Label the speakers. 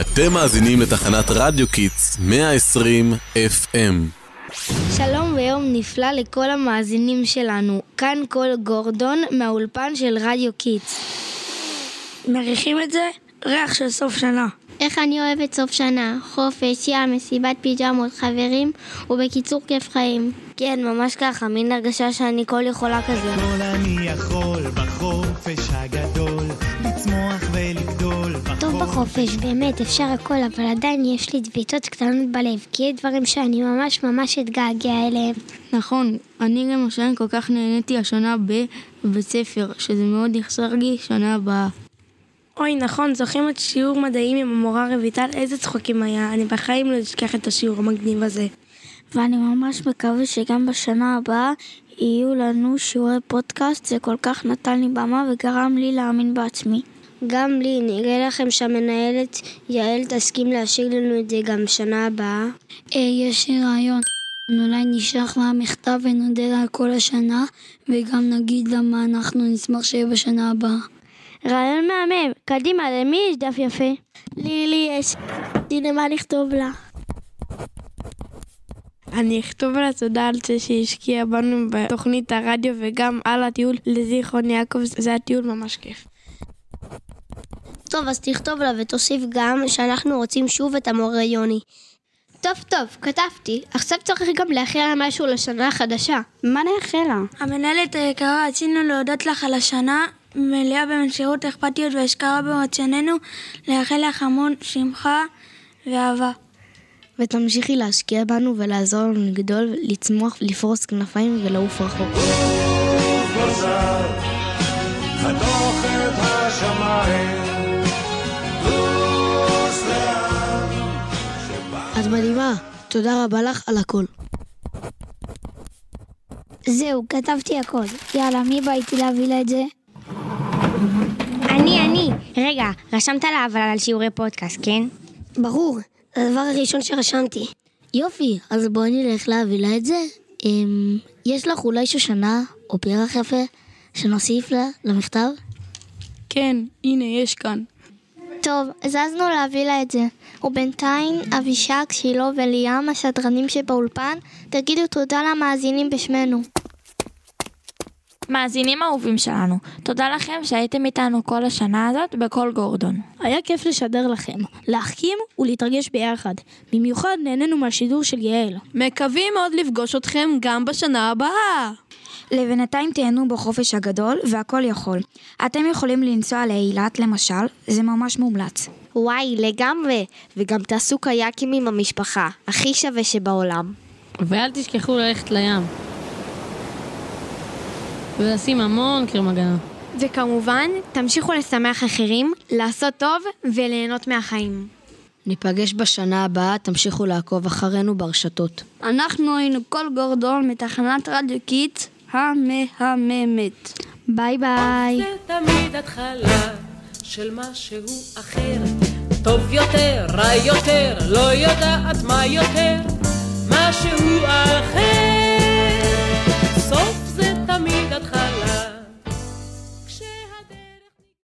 Speaker 1: אתם מאזינים לתחנת רדיו Kids 120 FM.
Speaker 2: שלום ויום נפלא לכל המאזינים שלנו. כאן קול גורדון מהאולפן של רדיו Kids.
Speaker 3: מריחים את זה? ריח של סוף שנה.
Speaker 4: איך אני אוהבת סוף שנה, חופש, ים, מסיבת פיג'מות, חברים, ובקיצור כיף חיים.
Speaker 2: כן, ממש ככה, מין הרגשה שאני כל יכולה כזה.
Speaker 5: כל אני יכול בחופש הגדול,
Speaker 4: טוב בחופש, באמת, אפשר הכל, אבל עדיין יש לי דביטות קטנות בלב, כי יש דברים שאני ממש ממש אתגעגע אליהם.
Speaker 2: נכון, אני למשל כל כך נהניתי השנה בבית ספר, שזה מאוד יחסר לי שנה הבאה.
Speaker 3: אוי, נכון, זוכרים את שיעור מדעים עם המורה רויטל? איזה צחוקים היה. אני בחיים לא אשכח את השיעור המגניב הזה.
Speaker 4: ואני ממש מקווה שגם בשנה הבאה יהיו לנו שיעורי פודקאסט, זה כל כך נתן לי במה וגרם לי להאמין בעצמי.
Speaker 2: גם לי, נראה לכם שהמנהלת יעל תסכים להשאיר לנו את זה גם שנה הבאה?
Speaker 4: אה, יש לי רעיון. אולי נשלח לה מכתב ונודה לה על כל השנה, וגם נגיד לה מה אנחנו נשמח שיהיה בשנה הבאה.
Speaker 2: רעיון מהמם. קדימה, למי יש דף יפה?
Speaker 4: לי, לי יש. הנה מה לכתוב לה.
Speaker 3: אני אכתוב לה תודה על זה שהשקיעה בנו בתוכנית הרדיו וגם על הטיול לזיכרון יעקב, זה היה טיול ממש כיף.
Speaker 2: טוב, אז תכתוב לה ותוסיף גם שאנחנו רוצים שוב את המורה יוני. טוב, טוב, כתבתי. עכשיו צריך גם לאחל לה משהו לשנה החדשה. מה נאחל לה?
Speaker 3: המנהלת היקרה, רצינו להודות לך על השנה מלאה במסירות, אכפתיות והשקעה ברצוננו, לאחל לך המון שמחה ואהבה.
Speaker 2: ותמשיכי להשקיע בנו ולעזור לנו לגדול, לצמוח, לפרוס כנפיים ולעוף רחוק.
Speaker 6: חתוך את השמיים,
Speaker 2: מדהימה, תודה רבה לך על הכל.
Speaker 4: זהו, כתבתי הכל. יאללה, מי בא איתי להביא לה את זה?
Speaker 7: אני, אני. רגע, רשמת לה אבל על שיעורי פודקאסט, כן?
Speaker 2: ברור, זה הדבר הראשון שרשמתי. יופי, אז בואי נלך להביא לה את זה. אמ, יש לך אולי שושנה או פרח יפה שנוסיף לה למכתב?
Speaker 3: כן, הנה, יש כאן.
Speaker 4: טוב, זזנו להביא לה את זה. ובינתיים, אבישג, שילה וליאם, השדרנים שבאולפן, תגידו תודה למאזינים בשמנו.
Speaker 8: מאזינים אהובים שלנו, תודה לכם שהייתם איתנו כל השנה הזאת בכל גורדון.
Speaker 2: היה כיף לשדר לכם, להחכים ולהתרגש ביחד. במיוחד נהנינו מהשידור של יעל.
Speaker 9: מקווים מאוד לפגוש אתכם גם בשנה הבאה.
Speaker 10: לבינתיים תהנו בחופש הגדול והכל יכול. אתם יכולים לנסוע לאילת למשל, זה ממש מומלץ.
Speaker 2: וואי, לגמרי. וגם תעשו קייקים עם המשפחה, הכי שווה שבעולם.
Speaker 11: ואל תשכחו ללכת לים. ולשים המון קרם הגנה.
Speaker 7: וכמובן, תמשיכו לשמח אחרים, לעשות טוב וליהנות מהחיים.
Speaker 2: ניפגש בשנה הבאה, תמשיכו לעקוב אחרינו ברשתות.
Speaker 3: אנחנו היינו קול גורדון מתחנת רדיו Kids המהממת.
Speaker 4: ביי ביי.
Speaker 12: זה תמיד התחלה של משהו אחר, טוב יותר, רע יותר, לא יודעת מה יותר, משהו אחר.